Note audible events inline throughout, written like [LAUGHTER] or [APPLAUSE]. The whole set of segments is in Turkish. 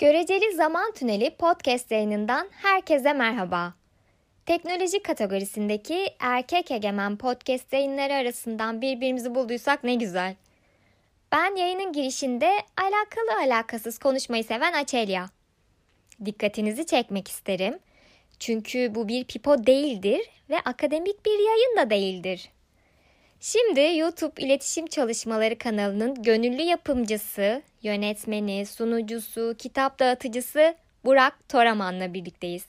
Göreceli Zaman Tüneli podcast yayınından herkese merhaba. Teknoloji kategorisindeki erkek egemen podcast yayınları arasından birbirimizi bulduysak ne güzel. Ben yayının girişinde alakalı alakasız konuşmayı seven Açelya. Dikkatinizi çekmek isterim. Çünkü bu bir pipo değildir ve akademik bir yayın da değildir. Şimdi YouTube İletişim Çalışmaları kanalının gönüllü yapımcısı, yönetmeni, sunucusu, kitap dağıtıcısı Burak Toraman'la birlikteyiz.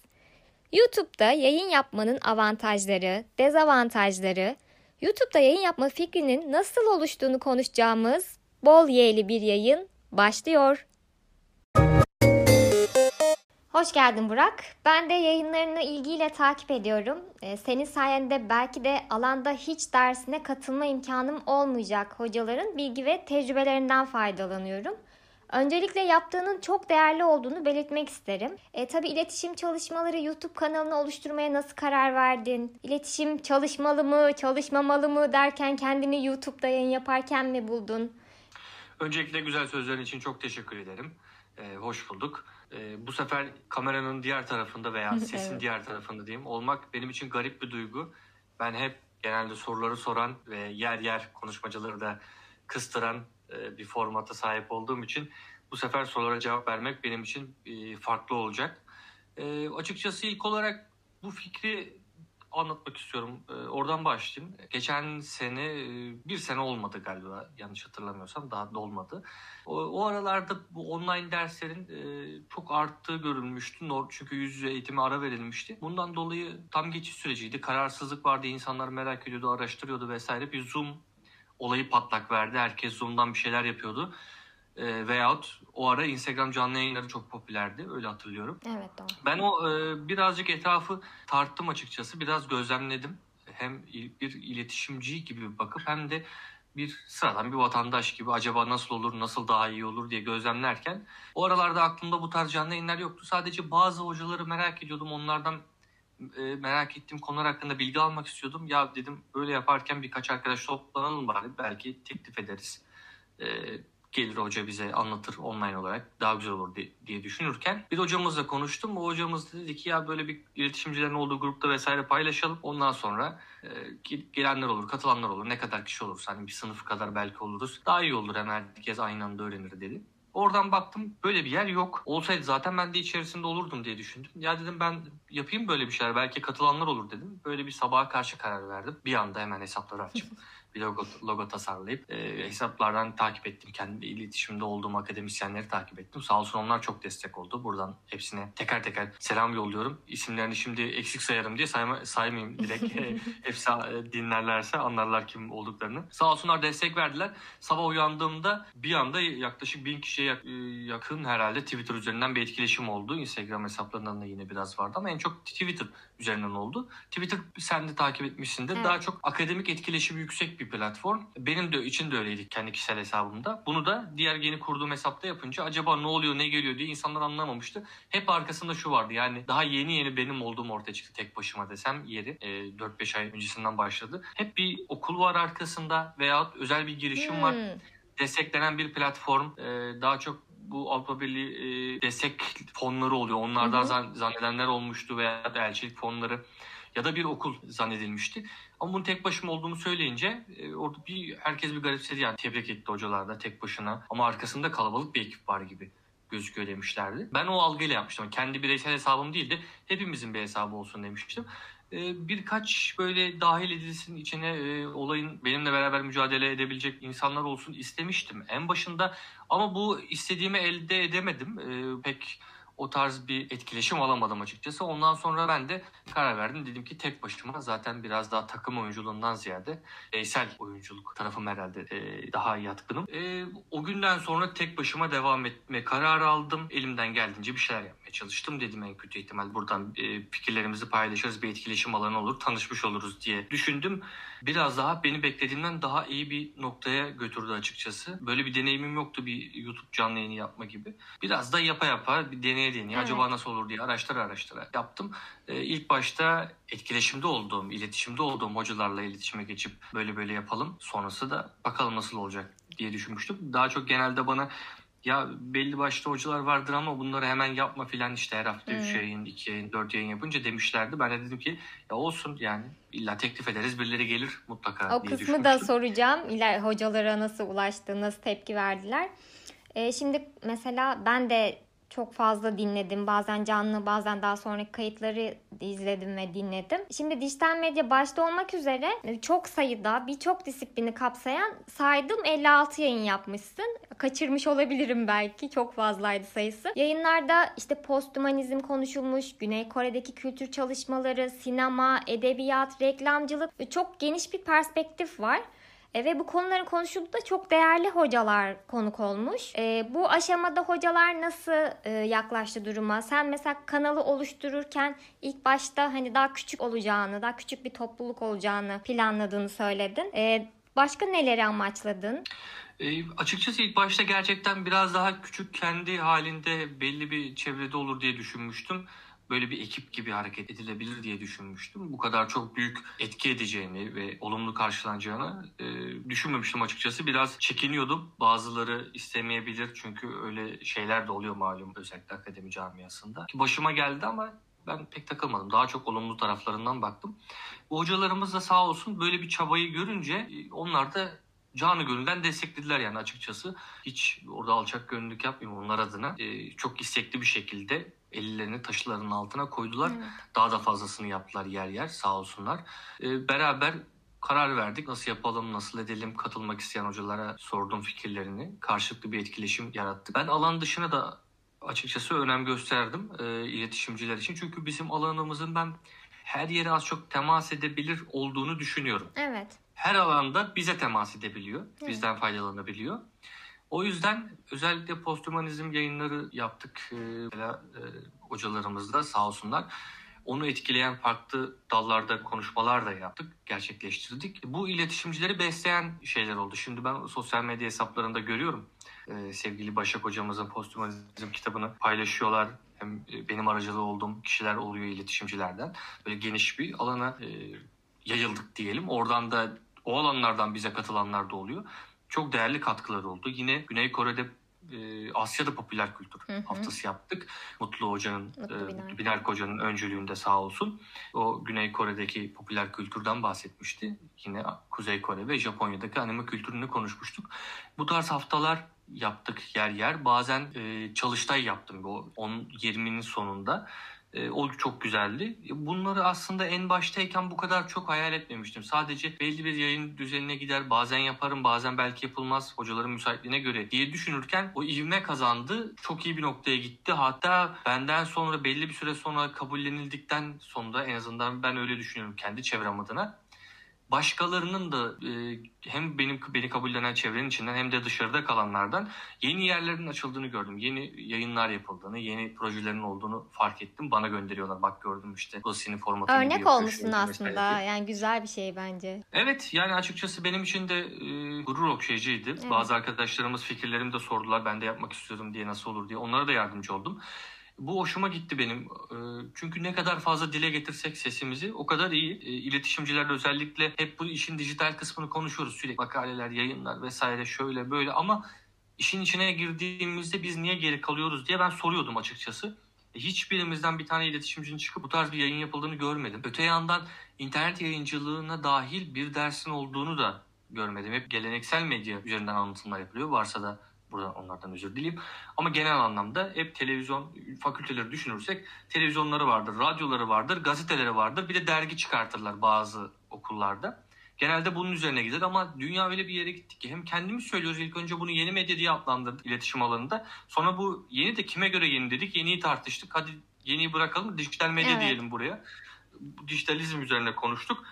YouTube'da yayın yapmanın avantajları, dezavantajları, YouTube'da yayın yapma fikrinin nasıl oluştuğunu konuşacağımız bol yeyli bir yayın başlıyor. Hoş geldin Burak. Ben de yayınlarını ilgiyle takip ediyorum. Ee, senin sayende belki de alanda hiç dersine katılma imkanım olmayacak hocaların bilgi ve tecrübelerinden faydalanıyorum. Öncelikle yaptığının çok değerli olduğunu belirtmek isterim. E, tabii iletişim çalışmaları YouTube kanalını oluşturmaya nasıl karar verdin? İletişim çalışmalı mı, çalışmamalı mı derken kendini YouTube'da yayın yaparken mi buldun? Öncelikle güzel sözlerin için çok teşekkür ederim. Ee, hoş bulduk. Ee, bu sefer kameranın diğer tarafında veya [LAUGHS] sesin Evet. diğer tarafında diyeyim olmak benim için garip bir duygu. Ben hep genelde soruları soran ve yer yer konuşmacıları da kıstıran e, bir formata sahip olduğum için bu sefer sorulara cevap vermek benim için e, farklı olacak. E, açıkçası ilk olarak bu fikri anlatmak istiyorum. E, oradan başlayayım. Geçen sene e, bir sene olmadı galiba yanlış hatırlamıyorsam daha da olmadı. O, o aralarda bu online derslerin e, çok arttığı görülmüştü. Çünkü yüz yüze eğitime ara verilmişti. Bundan dolayı tam geçiş süreciydi. Kararsızlık vardı. İnsanlar merak ediyordu, araştırıyordu vesaire. Bir Zoom olayı patlak verdi. Herkes Zoom'dan bir şeyler yapıyordu. E, veyahut o ara Instagram canlı yayınları çok popülerdi. Öyle hatırlıyorum. Evet doğru. Ben o e, birazcık etrafı tarttım açıkçası. Biraz gözlemledim. Hem bir iletişimci gibi bakıp hem de bir sıradan bir vatandaş gibi acaba nasıl olur, nasıl daha iyi olur diye gözlemlerken o aralarda aklımda bu tarz canlı yayınlar yoktu. Sadece bazı hocaları merak ediyordum. Onlardan e, merak ettiğim konular hakkında bilgi almak istiyordum. Ya dedim böyle yaparken birkaç arkadaş toplanalım bari. Belki teklif ederiz. E, gelir hoca bize anlatır online olarak daha güzel olur di- diye düşünürken bir hocamızla konuştum. O hocamız dedi ki ya böyle bir iletişimcilerin olduğu grupta vesaire paylaşalım. Ondan sonra e, ge- gelenler olur, katılanlar olur. Ne kadar kişi olursa hani bir sınıf kadar belki oluruz. Daha iyi olur hem herkes aynı anda öğrenir dedi. Oradan baktım böyle bir yer yok. Olsaydı zaten ben de içerisinde olurdum diye düşündüm. Ya dedim ben yapayım böyle bir şeyler. Belki katılanlar olur dedim. Böyle bir sabaha karşı karar verdim. Bir anda hemen hesapları açıp [LAUGHS] bir logo, logo tasarlayıp e, hesaplardan takip ettim. Kendi iletişimde olduğum akademisyenleri takip ettim. Sağ olsun onlar çok destek oldu. Buradan hepsine teker teker selam yolluyorum. İsimlerini şimdi eksik sayarım diye sayma, saymayayım direkt. [LAUGHS] E, Hepsi e, dinlerlerse anlarlar kim olduklarını. Sağ olsunlar destek verdiler. Sabah uyandığımda bir anda yaklaşık bin kişiye e, yakın herhalde Twitter üzerinden bir etkileşim oldu. Instagram hesaplarından da yine biraz vardı ama en çok Twitter üzerinden oldu. Twitter sen de takip etmişsindir. Evet. Daha çok akademik etkileşimi yüksek bir platform. Benim de için de öyleydi kendi kişisel hesabımda. Bunu da diğer yeni kurduğum hesapta yapınca acaba ne oluyor ne geliyor diye insanlar anlamamıştı. Hep arkasında şu vardı yani daha yeni yeni benim olduğum ortaya çıktı tek başıma desem yeri. E, 4-5 ay öncesinden başladı. Hep bir okul var arkasında veyahut özel bir girişim var Hmm. desteklenen bir platform. Ee, daha çok bu Avrupa Birliği e, destek fonları oluyor. Onlardan Hı hı. zan- zannedenler olmuştu veya elçilik fonları ya da bir okul zannedilmişti. Ama bunu tek başıma olduğumu söyleyince e, orada bir herkes bir garipsedi yani tebrik etti hocalar da tek başına ama arkasında kalabalık bir ekip var gibi gözüküyor demişlerdi. Ben o algıyla yapmıştım. Kendi bireysel hesabım değil de hepimizin bir hesabı olsun demiştim. Ee, birkaç böyle dahil edilsin içine e, olayın benimle beraber mücadele edebilecek insanlar olsun istemiştim en başında ama bu istediğimi elde edemedim. Ee, pek o tarz bir etkileşim alamadım açıkçası. Ondan sonra ben de karar verdim. Dedim ki tek başıma zaten biraz daha takım oyunculuğundan ziyade bireysel oyunculuk tarafım herhalde e, daha yatkınım. E, o günden sonra tek başıma devam etme kararı aldım. Elimden geldiğince bir şeyler yapmaya çalıştım. Dedim en kötü ihtimal buradan e, fikirlerimizi paylaşırız, bir etkileşim alanı olur, tanışmış oluruz diye düşündüm. Biraz daha beni beklediğimden daha iyi bir noktaya götürdü açıkçası. Böyle bir deneyimim yoktu bir YouTube canlı yayını yapma gibi. Biraz da yapa yapa bir deneye deneye Evet. acaba nasıl olur diye araştıra araştıra yaptım. Ee, ilk başta etkileşimde olduğum, iletişimde olduğum hocalarla iletişime geçip böyle böyle yapalım. Sonrası da bakalım nasıl olacak diye düşünmüştüm. Daha çok genelde bana ya belli başlı hocalar vardır ama bunları hemen yapma filan işte her hafta 3 Hmm. yayın, 2 yayın, 4 yayın yapınca demişlerdi. Ben de dedim ki ya olsun yani illa teklif ederiz birileri gelir mutlaka O diye kısmı da soracağım. İler hocalara nasıl ulaştı, nasıl tepki verdiler. Ee, şimdi mesela ben de çok fazla dinledim. Bazen canlı, bazen daha sonraki kayıtları izledim ve dinledim. Şimdi dijital medya başta olmak üzere çok sayıda birçok disiplini kapsayan saydım 56 yayın yapmışsın. Kaçırmış olabilirim belki. Çok fazlaydı sayısı. Yayınlarda işte posthumanizm konuşulmuş, Güney Kore'deki kültür çalışmaları, sinema, edebiyat, reklamcılık ve çok geniş bir perspektif var. E, ve bu konuların konuşulduğu da çok değerli hocalar konuk olmuş. E, bu aşamada hocalar nasıl e, yaklaştı duruma? Sen mesela kanalı oluştururken ilk başta hani daha küçük olacağını, daha küçük bir topluluk olacağını planladığını söyledin. E, başka neleri amaçladın? E, açıkçası ilk başta gerçekten biraz daha küçük kendi halinde belli bir çevrede olur diye düşünmüştüm. Böyle bir ekip gibi hareket edilebilir diye düşünmüştüm. Bu kadar çok büyük etki edeceğini ve olumlu karşılanacağını e, düşünmemiştim açıkçası. Biraz çekiniyordum. Bazıları istemeyebilir çünkü öyle şeyler de oluyor malum özellikle akademi camiasında. Başıma geldi ama ben pek takılmadım. Daha çok olumlu taraflarından baktım. Bu hocalarımız da sağ olsun böyle bir çabayı görünce e, onlar da canı gönülden desteklediler yani açıkçası. Hiç orada alçak gönüllülük yapmayayım onlar adına. Ee, çok istekli bir şekilde ellerini taşlarının altına koydular. Evet. Daha da fazlasını yaptılar yer yer sağ olsunlar. Ee, beraber karar verdik. Nasıl yapalım, nasıl edelim? Katılmak isteyen hocalara sordum fikirlerini. Karşılıklı bir etkileşim yarattık. Ben alan dışına da açıkçası önem gösterdim e, iletişimciler için. Çünkü bizim alanımızın ben her yere az çok temas edebilir olduğunu düşünüyorum Evet. Her alanda bize temas edebiliyor. Evet. Bizden faydalanabiliyor. O yüzden özellikle posthumanizm yayınları yaptık. Ee, Mesela e, hocalarımız da sağ olsunlar. Onu etkileyen farklı dallarda konuşmalar da yaptık, gerçekleştirdik. Bu iletişimcileri besleyen şeyler oldu. Şimdi ben sosyal medya hesaplarında görüyorum. Ee, sevgili Başak hocamızın posthumanizm kitabını paylaşıyorlar. Hem e, benim aracılığı olduğum kişiler oluyor iletişimcilerden. Böyle geniş bir alana e, yayıldık diyelim. Oradan da o alanlardan bize katılanlar da oluyor. Çok değerli katkılar oldu. Yine Güney Kore'de e, Asya'da popüler kültür Hı hı. haftası yaptık. Mutlu Hoca'nın, Mutlu e. Mutlu Hoca'nın öncülüğünde sağ olsun. O Güney Kore'deki popüler kültürden bahsetmişti. Yine Kuzey Kore ve Japonya'daki anime kültürünü konuşmuştuk. Bu tarz haftalar yaptık yer yer. Bazen e, çalıştay yaptım bu 10-20'nin sonunda. E, o çok güzeldi. Bunları aslında en baştayken bu kadar çok hayal etmemiştim. Sadece belli bir yayın düzenine gider. Bazen yaparım, bazen belki yapılmaz. Hocaların müsaitliğine göre diye düşünürken o ivme kazandı. Çok iyi bir noktaya gitti. Hatta benden sonra belli bir süre sonra kabullenildikten sonra en azından ben öyle düşünüyorum kendi çevrem adına. Başkalarının da e, hem benim beni kabullenen çevrenin içinden hem de dışarıda kalanlardan yeni yerlerin açıldığını gördüm. Yeni yayınlar yapıldığını, yeni projelerin olduğunu fark ettim. Bana gönderiyorlar. Bak gördüm işte. Dosyanın formatını gibi Örnek olmuşsun aslında. vesaire. Yani güzel bir şey bence. Evet yani açıkçası benim için de e, gurur okşayıcıydı. Evet. Bazı arkadaşlarımız fikirlerimi de sordular. Ben de yapmak istiyorum diye nasıl olur diye. Onlara da yardımcı oldum. Bu hoşuma gitti benim. E, çünkü ne kadar fazla dile getirsek sesimizi o kadar iyi. E, iletişimcilerle özellikle hep bu işin dijital kısmını konuşuyoruz sürekli. Makaleler, yayınlar vesaire şöyle böyle ama işin içine girdiğimizde biz niye geri kalıyoruz diye ben soruyordum açıkçası. E, Hiçbirimizden bir tane iletişimcinin çıkıp bu tarz bir yayın yapıldığını görmedim. Öte yandan internet yayıncılığına dahil bir dersin olduğunu da görmedim. Hep geleneksel medya üzerinden anlatımlar yapılıyor. Varsa da buradan onlardan özür dileyim. Ama genel anlamda hep televizyon fakülteleri düşünürsek televizyonları vardır, radyoları vardır, gazeteleri vardır. Bir de dergi çıkartırlar bazı okullarda. Genelde bunun üzerine gider ama dünya öyle bir yere gitti ki hem kendimiz söylüyoruz ilk önce bunu yeni medya diye adlandırdık iletişim alanında. Sonra bu yeni de kime göre yeni dedik yeniyi tartıştık. Hadi yeniyi bırakalım dijital medya Evet. diyelim buraya. Dijitalizm üzerine konuştuk.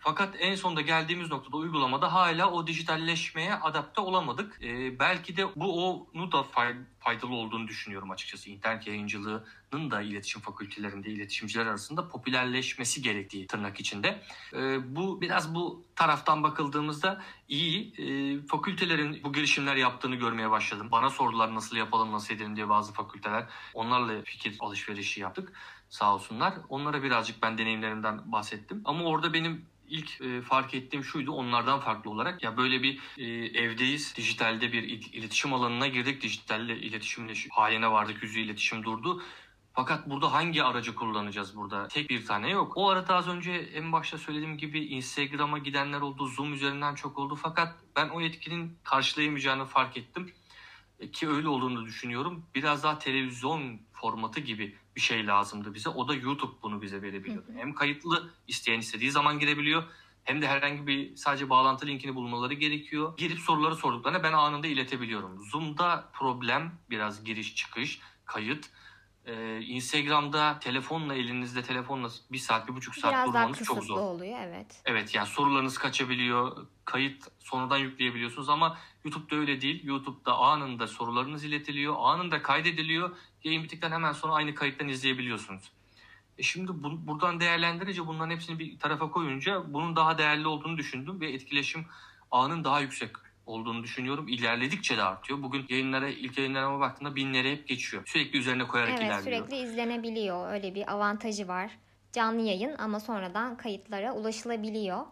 Fakat en sonunda geldiğimiz noktada uygulamada hala o dijitalleşmeye adapte olamadık. Ee, belki de bu onu da fay- faydalı olduğunu düşünüyorum açıkçası. İnternet yayıncılığının da iletişim fakültelerinde iletişimciler arasında popülerleşmesi gerektiği tırnak içinde. Ee, bu biraz bu taraftan bakıldığımızda iyi. Ee, fakültelerin bu girişimler yaptığını görmeye başladım. Bana sordular nasıl yapalım nasıl edelim diye bazı fakülteler. Onlarla fikir alışverişi yaptık sağ olsunlar. Onlara birazcık ben deneyimlerimden bahsettim. Ama orada benim ilk e, fark ettiğim şuydu onlardan farklı olarak ya böyle bir e, evdeyiz dijitalde bir il- iletişim alanına girdik dijitalle iletişimle haline vardık yüzü iletişim durdu. Fakat burada hangi aracı kullanacağız burada? Tek bir tane yok. O arada az önce en başta söylediğim gibi Instagram'a gidenler oldu, Zoom üzerinden çok oldu. Fakat ben o etkinin karşılayamayacağını fark ettim. E, Ki öyle olduğunu düşünüyorum. Biraz daha televizyon formatı gibi bir şey lazımdı bize. O da YouTube bunu bize verebiliyor. Hı hı. Hem kayıtlı isteyen istediği zaman girebiliyor. Hem de herhangi bir sadece bağlantı linkini bulmaları gerekiyor. Girip soruları sorduklarında ben anında iletebiliyorum. Zoom'da problem biraz giriş çıkış, kayıt. Ee, Instagram'da telefonla elinizde telefonla bir saat bir buçuk saat Biraz durmanız çok zor. oluyor evet. Evet yani sorularınız kaçabiliyor. Kayıt sonradan yükleyebiliyorsunuz ama YouTube'da öyle değil. YouTube'da anında sorularınız iletiliyor. Anında kaydediliyor. Yayın bittikten hemen sonra aynı kayıttan izleyebiliyorsunuz. E şimdi bu, buradan değerlendirince bunların hepsini bir tarafa koyunca bunun daha değerli olduğunu düşündüm ve etkileşim ağının daha yüksek olduğunu düşünüyorum. İlerledikçe de artıyor. Bugün yayınlara ilk yayınlarıma baktığımda binleri hep geçiyor. Sürekli üzerine koyarak Evet ilerliyor. sürekli izlenebiliyor. Öyle bir avantajı var. Canlı yayın ama sonradan kayıtlara ulaşılabiliyor.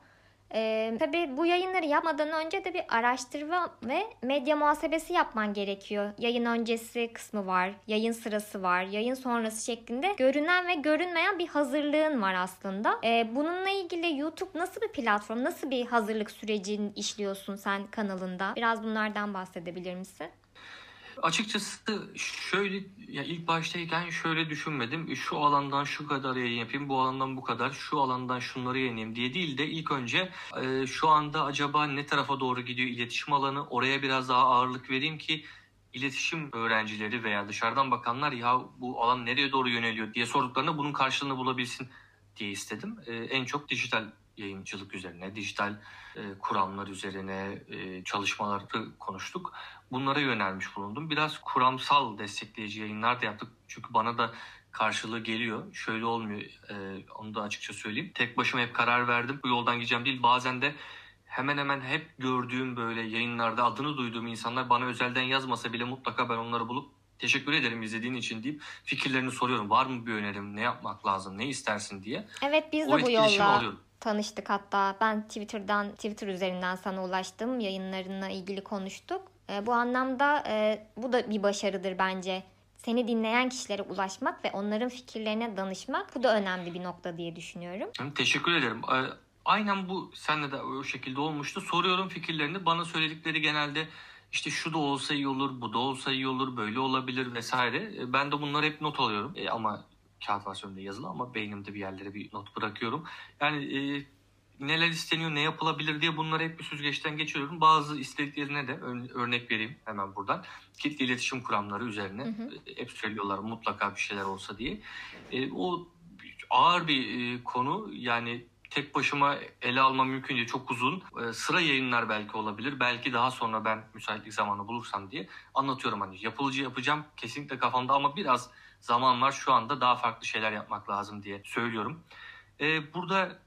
Ee, tabii bu yayınları yapmadan önce de bir araştırma ve medya muhasebesi yapman gerekiyor. Yayın öncesi kısmı var, yayın sırası var, yayın sonrası şeklinde görünen ve görünmeyen bir hazırlığın var aslında. Ee, bununla ilgili YouTube nasıl bir platform, nasıl bir hazırlık sürecini işliyorsun sen kanalında? Biraz bunlardan bahsedebilir misin? Açıkçası şöyle ya ilk baştayken şöyle düşünmedim. Şu alandan şu kadar yayın yapayım, bu alandan bu kadar, şu alandan şunları yayınlayayım diye değil de ilk önce e, şu anda acaba ne tarafa doğru gidiyor iletişim alanı oraya biraz daha ağırlık vereyim ki iletişim öğrencileri veya dışarıdan bakanlar ya bu alan nereye doğru yöneliyor diye sorduklarında bunun karşılığını bulabilsin diye istedim. E, en çok dijital yayıncılık üzerine, dijital e, kuramlar üzerine e, çalışmaları konuştuk. Bunlara yönelmiş bulundum. Biraz kuramsal destekleyici yayınlar da yaptık. Çünkü bana da karşılığı geliyor. Şöyle olmuyor. e, onu da açıkça söyleyeyim. Tek başıma hep karar verdim. Bu yoldan gideceğim değil. Bazen de hemen hemen hep gördüğüm böyle yayınlarda adını duyduğum insanlar bana özelden yazmasa bile mutlaka ben onları bulup teşekkür ederim izlediğin için deyip fikirlerini soruyorum. Var mı bir önerim? Ne yapmak lazım? Ne istersin diye. Evet biz de O bu yolla alıyorum. Tanıştık hatta. Ben Twitter'dan Twitter üzerinden sana ulaştım. Yayınlarına ilgili konuştuk. E, bu anlamda e, bu da bir başarıdır bence. Seni dinleyen kişilere ulaşmak ve onların fikirlerine danışmak bu da önemli bir nokta diye düşünüyorum. Teşekkür ederim. Aynen bu senle de o şekilde olmuştu. Soruyorum fikirlerini. Bana söyledikleri genelde işte şu da olsa iyi olur, bu da olsa iyi olur, böyle olabilir vesaire. E, Ben de bunları hep not alıyorum. E, ama kağıt versiyonunda yazılı ama beynimde bir yerlere bir not bırakıyorum. Yani e, neler isteniyor, ne yapılabilir diye bunları hep bir süzgeçten geçiriyorum. Bazı istediklerine de ör- örnek vereyim hemen buradan. Kitle iletişim kuramları üzerine Hı hı. e, hep söylüyorlar mutlaka bir şeyler olsa diye. E, o ağır bir e, konu yani tek başıma ele almam mümkün değil. Çok uzun. E, sıra yayınlar belki olabilir. Belki daha sonra ben müsaitlik zamanı bulursam diye anlatıyorum. Hani yapılıcı yapacağım kesinlikle kafamda ama biraz zaman var. Şu anda daha farklı şeyler yapmak lazım diye söylüyorum. E, burada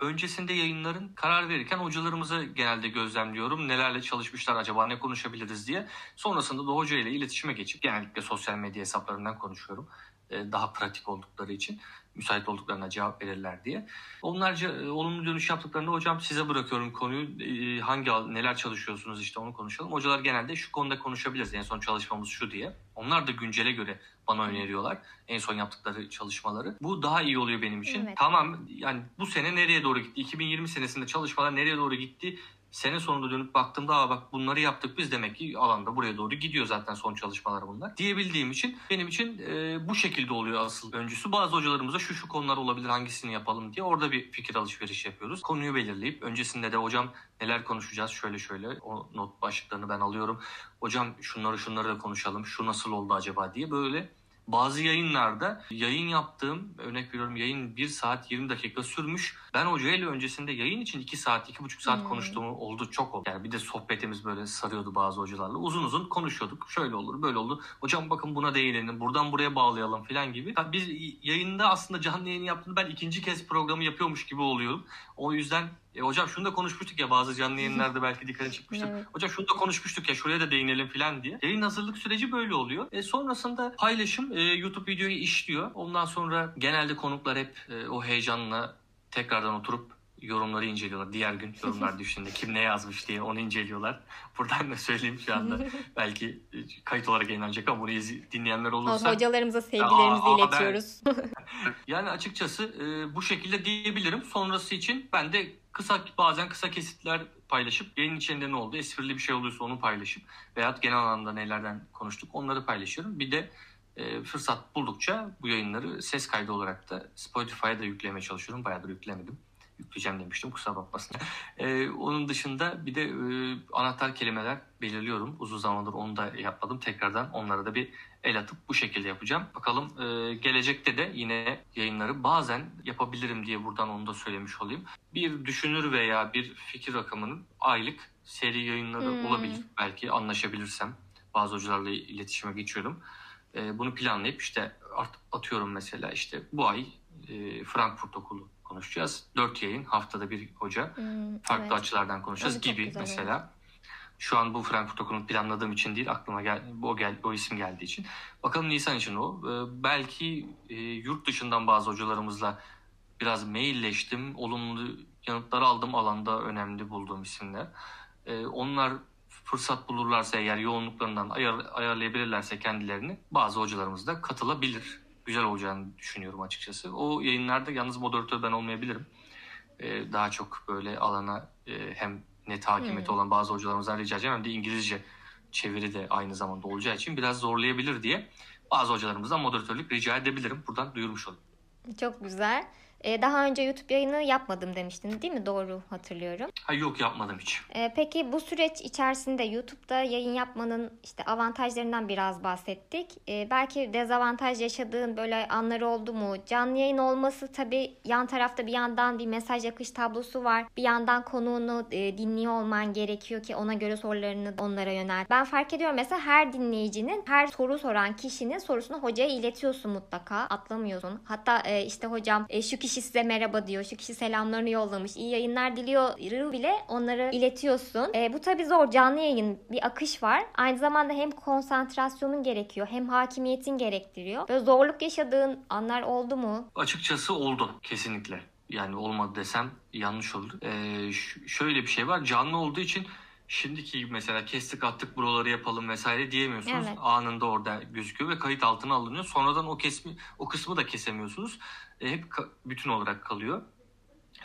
öncesinde yayınların karar verirken hocalarımızı genelde gözlemliyorum. Nelerle çalışmışlar acaba ne konuşabiliriz diye. Sonrasında da hoca ile iletişime geçip genellikle sosyal medya hesaplarından konuşuyorum. E, daha pratik oldukları için müsait olduklarına cevap verirler diye. Onlarca e, olumlu dönüş yaptıklarında hocam size bırakıyorum konuyu. E, hangi neler çalışıyorsunuz işte onu konuşalım. Hocalar genelde şu konuda konuşabiliriz. En son çalışmamız şu diye. Onlar da güncele göre bana öneriyorlar. En son yaptıkları çalışmaları. Bu daha iyi oluyor benim için. Evet. Tamam yani bu sene nereye doğru gitti? 2020 senesinde çalışmalar nereye doğru gitti? Sene sonunda dönüp baktığımda Aa bak bunları yaptık biz demek ki alanda buraya doğru gidiyor zaten son çalışmalar bunlar. Diyebildiğim için benim için e, bu şekilde oluyor asıl öncüsü. Bazı hocalarımıza şu şu konular olabilir hangisini yapalım diye orada bir fikir alışveriş yapıyoruz. Konuyu belirleyip öncesinde de hocam neler konuşacağız şöyle şöyle o not başlıklarını ben alıyorum. Hocam şunları şunları da konuşalım şu nasıl oldu acaba diye böyle bazı yayınlarda yayın yaptığım örnek veriyorum yayın 1 saat 20 dakika sürmüş. Ben hocayla öncesinde yayın için 2 saat 2,5 saat Hmm. konuştuğum oldu çok oldu. Yani bir de sohbetimiz böyle sarıyordu bazı hocalarla. Uzun uzun konuşuyorduk. Şöyle olur böyle oldu. Hocam bakın buna değinelim buradan buraya bağlayalım falan gibi. Biz yayında aslında canlı yayın yaptığında ben ikinci kez programı yapıyormuş gibi oluyorum. O yüzden e, hocam şunu da konuşmuştuk ya bazı canlı yayınlarda [LAUGHS] belki dikkatini çıkmıştır. Evet. Hocam şunu da konuşmuştuk ya şuraya da değinelim falan diye. Yayın hazırlık süreci böyle oluyor. E, sonrasında paylaşım e, YouTube videoyu işliyor. Ondan sonra genelde konuklar hep e, o heyecanla tekrardan oturup yorumları inceliyorlar. Diğer gün yorumlar [LAUGHS] düştüğünde kim ne yazmış diye onu inceliyorlar. [LAUGHS] Buradan da söyleyeyim şu anda. Belki kayıt olarak yayınlanacak ama bunu dinleyenler olursa. Hocalarımıza sevgilerimizi Aa, iletiyoruz. Yani açıkçası e, bu şekilde diyebilirim. Sonrası için ben de kısa bazen kısa kesitler paylaşıp yayın içinde ne oldu, esprili bir şey olursa onu paylaşıp veya genel anlamda nelerden konuştuk onları paylaşıyorum. Bir de e, fırsat buldukça bu yayınları ses kaydı olarak da Spotify'a da yüklemeye çalışıyorum. Bayağıdır yüklemedim. Yükleyeceğim demiştim kusura bakmasın. [LAUGHS] E, onun dışında bir de e, anahtar kelimeler belirliyorum. Uzun zamandır onu da yapmadım. Tekrardan onlara da bir el atıp bu şekilde yapacağım. Bakalım e, gelecekte de yine yayınları bazen yapabilirim diye buradan onu da söylemiş olayım. Bir düşünür veya bir fikir akımının aylık seri yayınları hmm. olabilir. Belki anlaşabilirsem. Bazı hocalarla iletişime geçiyorum. E, bunu planlayıp işte atıyorum mesela işte bu ay e, Frankfurt Okulu konuşacağız. Dört yayın haftada bir hoca. Hmm, farklı evet. açılardan konuşacağız Öyle gibi mesela. Olur. Şu an bu Frankfurt Okulu'nu planladığım için değil aklıma gel o gel o isim geldiği için. Bakalım Nisan için o. Ee, belki e, yurt dışından bazı hocalarımızla biraz mailleştim. Olumlu yanıtlar aldım alanda önemli bulduğum isimler. Ee, onlar fırsat bulurlarsa eğer yoğunluklarından ayar, ayarlayabilirlerse kendilerini bazı hocalarımız da katılabilir. Güzel olacağını düşünüyorum açıkçası. O yayınlarda yalnız moderatör ben olmayabilirim. Ee, daha çok böyle alana e, hem net hakimiyeti hmm. olan bazı hocalarımızdan rica edeceğim hem de İngilizce çeviri de aynı zamanda olacağı için biraz zorlayabilir diye bazı hocalarımızdan moderatörlük rica edebilirim. Buradan duyurmuş olayım. Çok güzel. Ee, daha önce YouTube yayını yapmadım demiştin değil mi? Doğru hatırlıyorum. Ha, yok yapmadım hiç. Ee, peki bu süreç içerisinde YouTube'da yayın yapmanın işte avantajlarından biraz bahsettik. Ee, belki dezavantaj yaşadığın böyle anları oldu mu? Canlı yayın olması tabii yan tarafta bir yandan bir mesaj akış tablosu var. Bir yandan konuğunu e, dinliyor olman gerekiyor ki ona göre sorularını onlara yönel. Ben fark ediyorum mesela her dinleyicinin, her soru soran kişinin sorusunu hocaya iletiyorsun mutlaka. Atlamıyorsun. Hatta e, işte hocam e, şu kişi kişi size merhaba diyor. Şu kişi selamlarını yollamış. iyi yayınlar diliyor bile onları iletiyorsun. E, bu tabii zor. Canlı yayın bir akış var. Aynı zamanda hem konsantrasyonun gerekiyor hem hakimiyetin gerektiriyor. Böyle zorluk yaşadığın anlar oldu mu? Açıkçası oldu kesinlikle. Yani olmadı desem yanlış olur. Ee, şöyle bir şey var. Canlı olduğu için şimdiki mesela kestik attık buraları yapalım vesaire diyemiyorsunuz. Evet. Anında orada gözüküyor ve kayıt altına alınıyor. Sonradan o kesmi o kısmı da kesemiyorsunuz. E, hep bütün olarak kalıyor.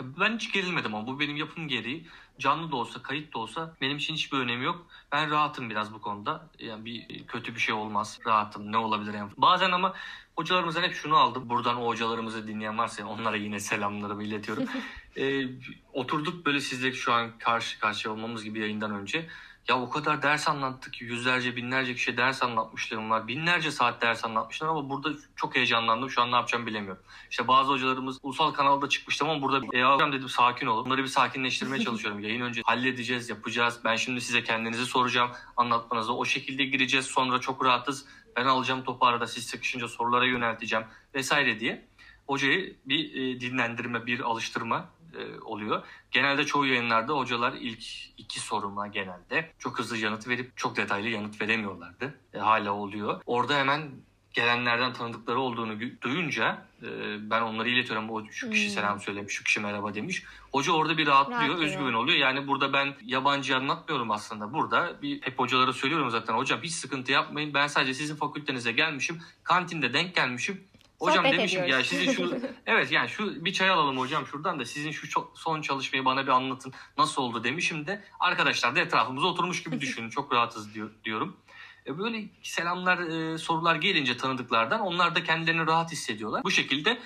Ben hiç gerilmedim ama bu benim yapım gereği. Canlı da olsa, kayıt da olsa benim için hiçbir önemi yok. Ben rahatım biraz bu konuda. Yani bir kötü bir şey olmaz. Rahatım. Ne olabilir yani. Bazen ama hocalarımızdan hep şunu aldım. Buradan o hocalarımızı dinleyen varsa onlara yine selamlarımı iletiyorum. [LAUGHS] ee, oturduk böyle sizle şu an karşı karşıya olmamız gibi yayından önce. Ya o kadar ders anlattık ki yüzlerce binlerce kişi ders anlatmışlarım var. Binlerce saat ders anlatmışlar ama burada çok heyecanlandım. Şu an ne yapacağımı bilemiyorum. İşte bazı hocalarımız ulusal kanalda çıkmıştı ama burada e, hocam dedim sakin olun. Bunları bir sakinleştirmeye [LAUGHS] çalışıyorum. Yayın önce halledeceğiz, yapacağız. Ben şimdi size kendinizi soracağım. Anlatmanıza o şekilde gireceğiz. Sonra çok rahatız. Ben alacağım topu arada siz sıkışınca sorulara yönelteceğim vesaire diye. Hocayı bir e, dinlendirme, bir alıştırma e, oluyor. Genelde çoğu yayınlarda hocalar ilk iki soruma genelde çok hızlı yanıt verip çok detaylı yanıt veremiyorlardı. E, hala oluyor. Orada hemen gelenlerden tanıdıkları olduğunu duyunca e, ben onları iletiyorum. O şu kişi hmm. selam söylemiş, şu kişi merhaba demiş. Hoca orada bir rahatlıyor, Rahatlıyor. özgüven oluyor. Yani burada ben yabancı anlatmıyorum aslında. Burada bir hep hocalara söylüyorum zaten. Hocam hiç sıkıntı yapmayın. Ben sadece sizin fakültenize gelmişim. Kantinde denk gelmişim. Hocam Sohbet demişim ediyoruz. ya sizin şu [LAUGHS] evet yani şu bir çay alalım hocam şuradan da sizin şu son çalışmayı bana bir anlatın nasıl oldu demişim de arkadaşlar da etrafımıza oturmuş gibi düşünün çok rahatız diyor, diyorum. E böyle selamlar e, sorular gelince tanıdıklardan onlar da kendilerini rahat hissediyorlar. Bu şekilde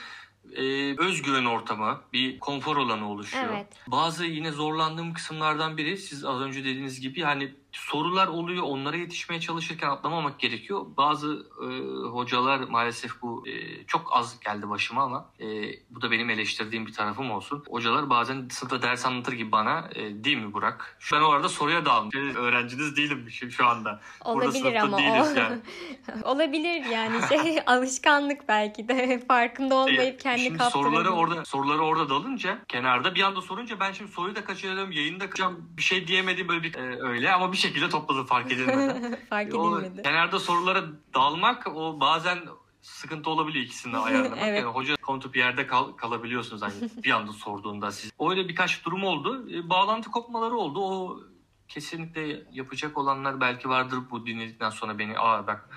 e, özgüven ortamı, bir konfor alanı oluşuyor. Evet. Bazı yine zorlandığım kısımlardan biri siz az önce dediğiniz gibi yani sorular oluyor onlara yetişmeye çalışırken atlamamak gerekiyor. Bazı e, hocalar maalesef bu e, çok az geldi başıma ama e, bu da benim eleştirdiğim bir tarafım olsun. Hocalar bazen sınıfta ders anlatır gibi bana e, değil mi Burak? Ben o arada soruya daldım. Öğrenciniz değilim şu anda. Olabilir ama o. Yani. [LAUGHS] Olabilir yani şey [LAUGHS] alışkanlık belki de [LAUGHS] farkında olmayıp kendi şimdi soruları orada soruları orada dalınca kenarda bir anda sorunca ben şimdi soruyu da kaçırıyorum yayında kaçacağım bir şey diyemedim böyle bir e, öyle ama bir şekilde topladı fark [LAUGHS] edilmedi. fark edilmedi. O, kenarda sorulara dalmak o bazen sıkıntı olabiliyor ikisini de [LAUGHS] ayarlamak. Evet. Yani hoca konutup yerde kal- kalabiliyorsunuz hani [LAUGHS] bir anda sorduğunda siz. Öyle birkaç durum oldu. E, bağlantı kopmaları oldu. O kesinlikle yapacak olanlar belki vardır bu dinledikten sonra beni aa bak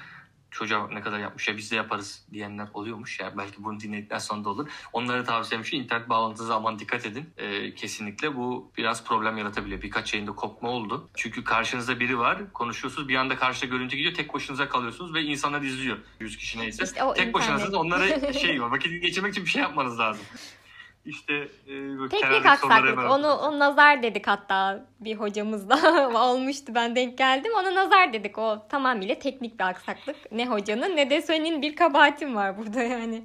çocuğa ne kadar yapmış ya biz de yaparız diyenler oluyormuş ya belki bunu dinledikten sonra da olur. Onlara tavsiyem şu internet bağlantınıza aman dikkat edin. Ee, kesinlikle bu biraz problem yaratabiliyor. Birkaç yayında kopma oldu. Çünkü karşınızda biri var konuşuyorsunuz bir anda karşıda görüntü gidiyor tek başınıza kalıyorsunuz ve insanlar izliyor. 100 kişi neyse. İşte tek internet. başınasınız onlara [LAUGHS] şey var vakit geçirmek için bir şey yapmanız lazım. İşte e, Teknik aksaklık. hemen- Onu, onu nazar dedik hatta bir hocamızda [LAUGHS] olmuştu. Ben denk geldim. Ona nazar dedik. O tamamıyla teknik bir aksaklık. Ne hocanın ne de senin bir kabahatin var burada yani.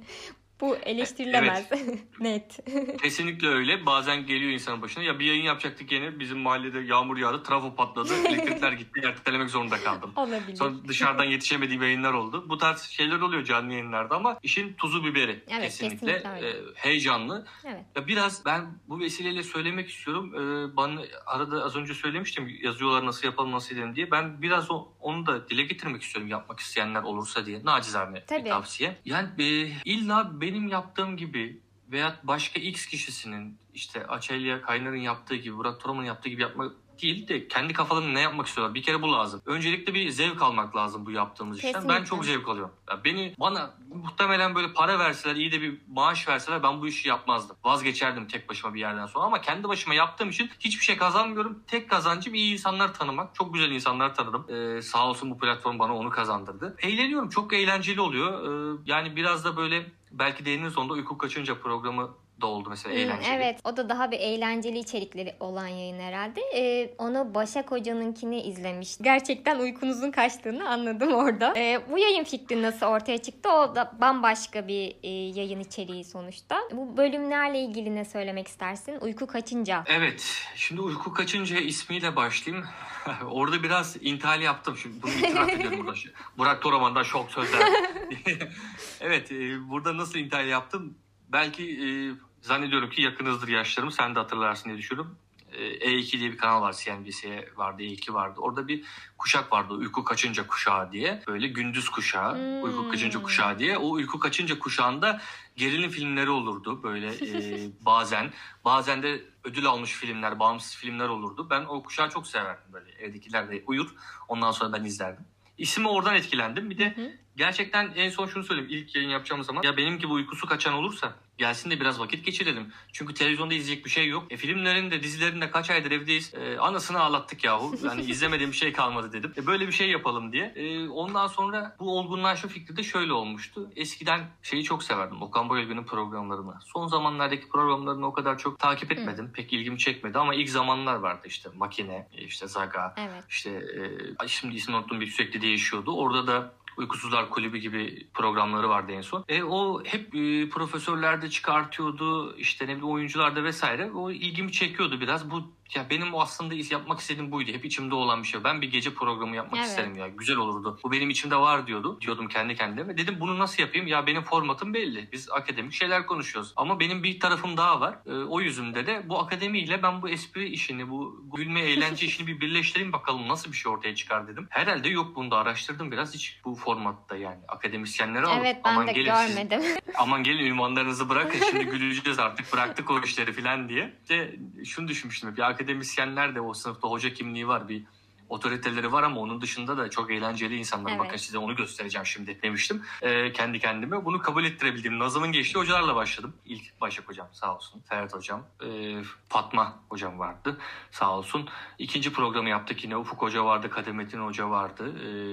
Bu eleştirilemez. [LAUGHS] Net. [LAUGHS] Kesinlikle öyle. Bazen geliyor insanın başına. Ya bir yayın yapacaktık yine bizim mahallede yağmur yağdı, trafo patladı, [LAUGHS] elektrikler gitti, ertelemek zorunda kaldım. Olabilir. Sonra dışarıdan yetişemediğim yayınlar oldu. Bu tarz şeyler oluyor canlı yayınlarda ama işin tuzu biberi. Evet, kesinlikle. kesinlikle. Ee, heyecanlı. Evet. Ya biraz ben bu vesileyle söylemek istiyorum. Ee, bana arada az önce söylemiştim yazıyorlar nasıl yapalım nasıl edelim diye. Ben biraz o, onu da dile getirmek istiyorum yapmak isteyenler olursa diye. Nacizane Tabii. bir tavsiye. Yani e, illa benim yaptığım gibi veya başka X kişisinin işte Açelya Kaynar'ın yaptığı gibi, Burak Toraman'ın yaptığı gibi yapmak değil de kendi kafalarında ne yapmak istiyorlar. Bir kere bu lazım. Öncelikle bir zevk almak lazım bu yaptığımız işten. Ben Kesinlikle. çok zevk alıyorum. Ya beni bana muhtemelen böyle para verseler, iyi de bir maaş verseler ben bu işi yapmazdım. Vazgeçerdim tek başıma bir yerden sonra ama kendi başıma yaptığım için hiçbir şey kazanmıyorum. Tek kazancım iyi insanlar tanımak. Çok güzel insanlar tanıdım. Ee, sağ olsun bu platform bana onu kazandırdı. Eğleniyorum. Çok eğlenceli oluyor. Ee, yani biraz da böyle belki değiniriz onda uyku kaçınca programı da oldu mesela Hmm, eğlenceli. Evet o da daha bir eğlenceli içerikleri olan yayın herhalde. Ee, onu Başak Hoca'nınkini izlemiş. Gerçekten uykunuzun kaçtığını anladım orada. Ee, bu yayın fikri nasıl ortaya çıktı? O da bambaşka bir e, yayın içeriği sonuçta. Bu bölümlerle ilgili ne söylemek istersin? Uyku kaçınca. Evet. Şimdi uyku kaçınca ismiyle başlayayım. [LAUGHS] Orada biraz intihal yaptım. Şimdi bunu itiraf ediyorum burada. [LAUGHS] Burak Toraman'dan şok sözler. [LAUGHS] evet. e, burada nasıl intihal yaptım? Belki e, zannediyorum ki yakınızdır yaşlarım. Sen de hatırlarsın diye düşünüyorum. E, E2 diye bir kanal var. CNBC vardı, E2 vardı. Orada bir kuşak vardı. Uyku kaçınca kuşağı diye. Böyle gündüz kuşağı, Hmm. uyku kaçınca kuşağı diye. O uyku kaçınca kuşağında gerilim filmleri olurdu. Böyle e, [LAUGHS] bazen. Bazen de ödül almış filmler, bağımsız filmler olurdu. Ben o kuşağı çok severdim böyle. Evdekiler de uyur. Ondan sonra ben izlerdim. İsmi oradan etkilendim. Bir de. Gerçekten en son şunu söyleyeyim. İlk yayın yapacağımız zaman ya benim gibi uykusu kaçan olursa gelsin de biraz vakit geçirelim. Çünkü televizyonda izleyecek bir şey yok. E, filmlerin de dizilerin de kaç aydır evdeyiz. E, anasını ağlattık yahu. Yani [LAUGHS] izlemediğim bir şey kalmadı dedim. E, böyle bir şey yapalım diye. E, ondan sonra bu olgunlaşma fikri de şöyle olmuştu. Eskiden şeyi çok severdim. Okan Bayülgen'in programlarını. Son zamanlardaki programlarını o kadar çok takip etmedim. Pek ilgimi çekmedi ama ilk zamanlar vardı işte Makine, işte Zaga, Evet. işte e, şimdi ismini unuttum bir sürekli değişiyordu. Orada da Uykusuzlar Kulübü gibi programları vardı en son. E, o hep e, profesörler çıkartıyordu. işte ne bileyim oyuncular da vesaire. O ilgimi çekiyordu biraz. Bu ya benim o aslında yapmak istediğim buydu. Hep içimde olan bir şey. Ben bir gece programı yapmak Evet. isterim ya. Güzel olurdu. Bu benim içimde var diyordu. Diyordum kendi kendime. Dedim bunu nasıl yapayım? Ya benim formatım belli. Biz akademik şeyler konuşuyoruz. Ama benim bir tarafım daha var. E, o yüzümde de bu akademiyle ben bu espri işini, bu gülme eğlence işini bir birleştireyim bakalım nasıl bir şey ortaya çıkar dedim. Herhalde yok bunu da araştırdım biraz hiç bu formatta yani. Akademisyenleri alıp Evet ben aman de gelin siz görmedim. [LAUGHS] aman gelin ünvanlarınızı bırakın şimdi güleceğiz artık bıraktık o işleri falan diye. İşte şunu düşünmüştüm hep ya akademisyenler de o sınıfta hoca kimliği var. Bir otoriteleri var ama onun dışında da çok eğlenceli insanlar. Evet. Bakın size onu göstereceğim şimdi demiştim. Ee, kendi kendime. Bunu kabul ettirebildiğim Nazım'ın geçtiği hocalarla başladım. İlk Başak hocam sağ olsun. Ferhat hocam. ee, Fatma hocam vardı sağ olsun. İkinci programı yaptık yine. Ufuk Hoca vardı, Kademettin Hoca vardı.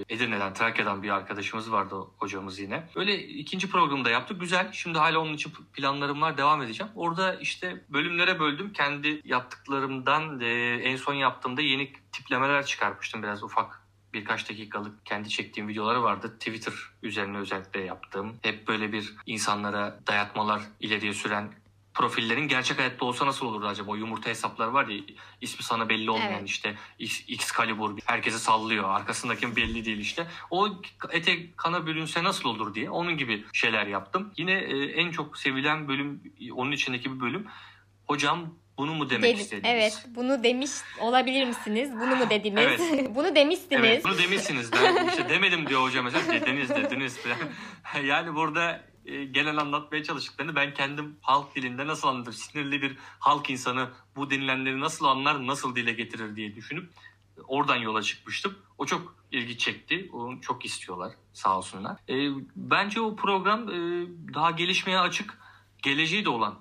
Ee, Edirne'den, Trakya'dan bir arkadaşımız vardı hocamız yine. Öyle ikinci programda yaptık. Güzel. Şimdi hala onun için planlarım var. Devam edeceğim. Orada işte bölümlere böldüm. Kendi yaptıklarımdan e, en son yaptığımda yeni tiplemeler çıkarmıştım. Biraz ufak birkaç dakikalık kendi çektiğim videoları vardı. Twitter üzerine özellikle yaptığım. Hep böyle bir insanlara dayatmalar ileriye süren profillerin gerçek hayatta olsa nasıl olurdu acaba? O yumurta hesaplar var ya ismi sana belli olmayan Evet. işte X, Excalibur herkese sallıyor. Arkasındaki belli değil işte. O ete kana bürünse nasıl olur diye onun gibi şeyler yaptım. Yine e, en çok sevilen bölüm onun içindeki bir bölüm. Hocam Bunu mu demek Dedi- istediniz? Evet, bunu demiş olabilir misiniz? Bunu mu dediniz? Evet. [LAUGHS] bunu demişsiniz. Evet bunu demişsiniz. Ben [LAUGHS] işte demedim diyor hocam mesela. Dediniz dediniz falan. [LAUGHS] yani burada e, genel anlatmaya çalıştıklarını ben kendim halk dilinde nasıl anlatır? Sinirli bir halk insanı bu denilenleri nasıl anlar, nasıl dile getirir diye düşünüp oradan yola çıkmıştım. O çok ilgi çekti. Onu çok istiyorlar sağ olsunlar. E, bence o program e, daha gelişmeye açık, geleceği de olan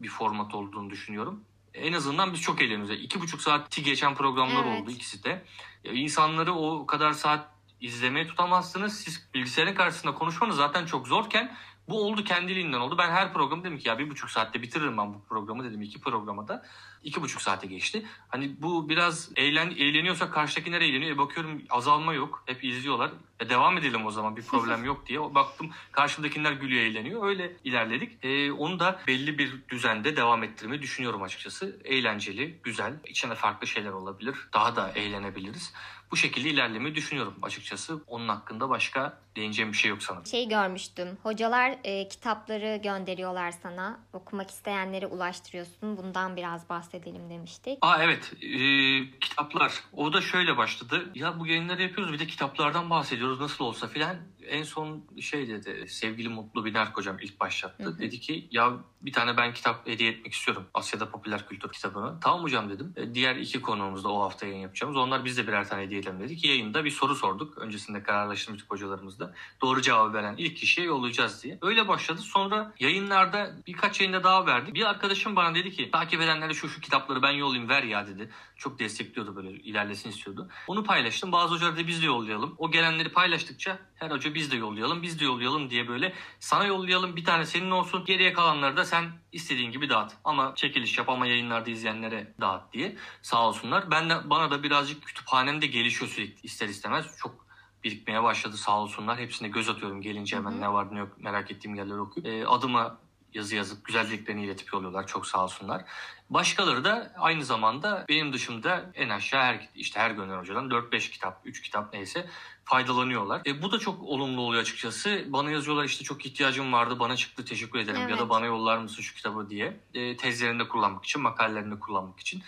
bir format olduğunu düşünüyorum. En azından biz çok eğleniyoruz. İki buçuk saati geçen programlar Evet. oldu ikisi de. E, İnsanları o kadar saat izlemeye tutamazsınız. Siz bilgisayarın karşısında konuşmanız zaten çok zorken bu oldu kendiliğinden oldu. Ben her program dedim ki ya bir buçuk saatte bitiririm ben bu programı dedim. iki programa da iki buçuk saate geçti. Hani bu biraz eğlen, eğleniyorsak karşıdakiler eğleniyor. E bakıyorum azalma yok. Hep izliyorlar. E devam edelim o zaman bir problem [LAUGHS] yok diye. Baktım karşımdakiler gülüyor eğleniyor. Öyle ilerledik. E, onu da belli bir düzende devam ettirmeyi düşünüyorum açıkçası. Eğlenceli, güzel. İçine farklı şeyler olabilir. Daha da eğlenebiliriz. Bu şekilde ilerlemeyi düşünüyorum açıkçası. Onun hakkında başka değineceğim bir şey yok sanırım. Şey görmüştüm. Hocalar e, kitapları gönderiyorlar sana. Okumak isteyenlere ulaştırıyorsun. Bundan biraz bahsedelim demiştik. Aa evet Ee, kitaplar o da şöyle başladı ya bu yayınları yapıyoruz bir de kitaplardan bahsediyoruz nasıl olsa filan en son şey dedi sevgili Mutlu Biner hocam ilk başlattı. Hı hı. dedi ki ya bir tane ben kitap hediye etmek istiyorum Asya'da popüler kültür kitabını. Tamam hocam dedim. E, diğer iki konuğumuzda o hafta yayın yapacağımız onlar biz de birer tane hediye edelim dedik. Yayında bir soru sorduk öncesinde kararlaştırmıştık hocalarımızla. Doğru cevabı veren ilk kişiye yollayacağız diye. Öyle başladı. Sonra yayınlarda birkaç yayında daha verdik. Bir arkadaşım bana dedi ki takip edenlere şu şu kitapları ben yollayayım ver ya dedi. Çok destekliyordu böyle ilerlesin istiyordu. Onu paylaştım. Bazı hocalar da biz de yollayalım. O gelenleri paylaştıkça her hoca biz de yollayalım, biz de yollayalım diye böyle sana yollayalım bir tane senin olsun. Geriye kalanları da sen istediğin gibi dağıt. Ama çekiliş yap ama yayınlarda izleyenlere dağıt diye. Sağ olsunlar. Ben de bana da birazcık kütüphanem de gelişiyor sürekli ister istemez. Çok birikmeye başladı sağ olsunlar. Hepsine göz atıyorum gelince hemen ne var ne yok merak ettiğim yerleri okuyup. E, adıma yazı yazıp güzelliklerini iletip yolluyorlar. Çok sağ olsunlar. Başkaları da aynı zamanda benim dışımda en aşağı her işte her gönderen hocadan 4-5 kitap, 3 kitap neyse faydalanıyorlar. E, bu da çok olumlu oluyor açıkçası. Bana yazıyorlar işte çok ihtiyacım vardı bana çıktı teşekkür ederim ya Evet. da bana yollar mısın şu kitabı diye. E, tezlerinde kullanmak için, makalelerinde kullanmak için.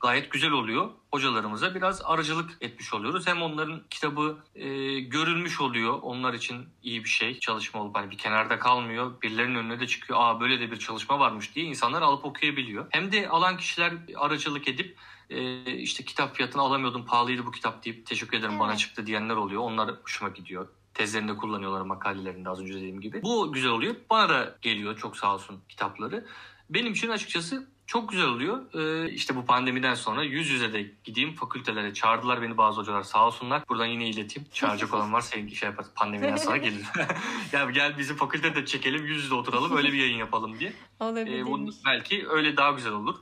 Gayet güzel oluyor. Hocalarımıza biraz aracılık etmiş oluyoruz. Hem onların kitabı e, görülmüş oluyor. Onlar için iyi bir şey. Çalışma olup hani bir kenarda kalmıyor. Birilerinin önüne de çıkıyor. Aa böyle de bir çalışma varmış diye insanlar alıp okuyabiliyor. Hem de alan kişiler aracılık edip e, işte kitap fiyatını alamıyordum pahalıydı bu kitap deyip teşekkür ederim bana Evet. çıktı diyenler oluyor. Onlar hoşuma gidiyor. Tezlerinde kullanıyorlar makalelerinde az önce dediğim gibi. Bu güzel oluyor. Bana da geliyor çok sağ olsun kitapları. Benim için açıkçası çok güzel oluyor. Ee, işte bu pandemiden sonra yüz yüze de gideyim fakültelere çağırdılar beni bazı hocalar sağ olsunlar. Buradan yine ileteyim. Çağıracak olan varsa şey yaparız. Pandemiden sonra gelir. [LAUGHS] ya gel bizi fakültede çekelim yüz yüze oturalım öyle bir yayın yapalım diye. [LAUGHS] Olabilir. Ee, bunu belki öyle daha güzel olur.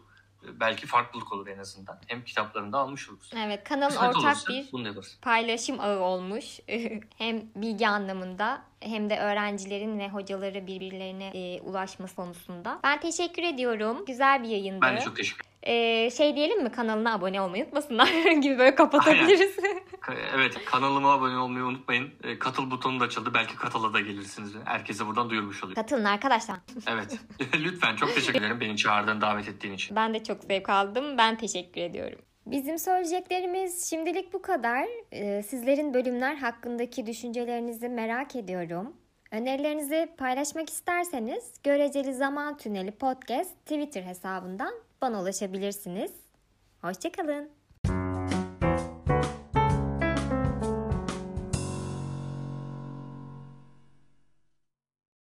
Belki farklılık olur en azından. Hem kitaplarını da almış oluruz. Evet kanalın Kısmet ortak olursa bir bunu da yaparız. paylaşım ağı olmuş. [LAUGHS] hem bilgi anlamında hem de öğrencilerin ve hocaları birbirlerine e, ulaşma konusunda. Ben teşekkür ediyorum. Güzel bir yayındı. Ben de çok teşekkür E, şey diyelim mi kanalına abone olmayı unutmasınlar [LAUGHS] gibi böyle kapatabiliriz. [LAUGHS] Evet kanalıma abone olmayı unutmayın. Ee, Katıl butonu da açıldı. Belki katıla da gelirsiniz. Herkese buradan duyurmuş olayım. Katılın arkadaşlar. [LAUGHS] Evet. Lütfen çok teşekkür ederim beni çağırdığın davet ettiğin için. Ben de çok zevk aldım. Ben teşekkür ediyorum. Bizim söyleyeceklerimiz şimdilik bu kadar. Ee, Sizlerin bölümler hakkındaki düşüncelerinizi merak ediyorum. Önerilerinizi paylaşmak isterseniz Göreceli Zaman Tüneli Podcast Twitter hesabından bana ulaşabilirsiniz. Hoşçakalın.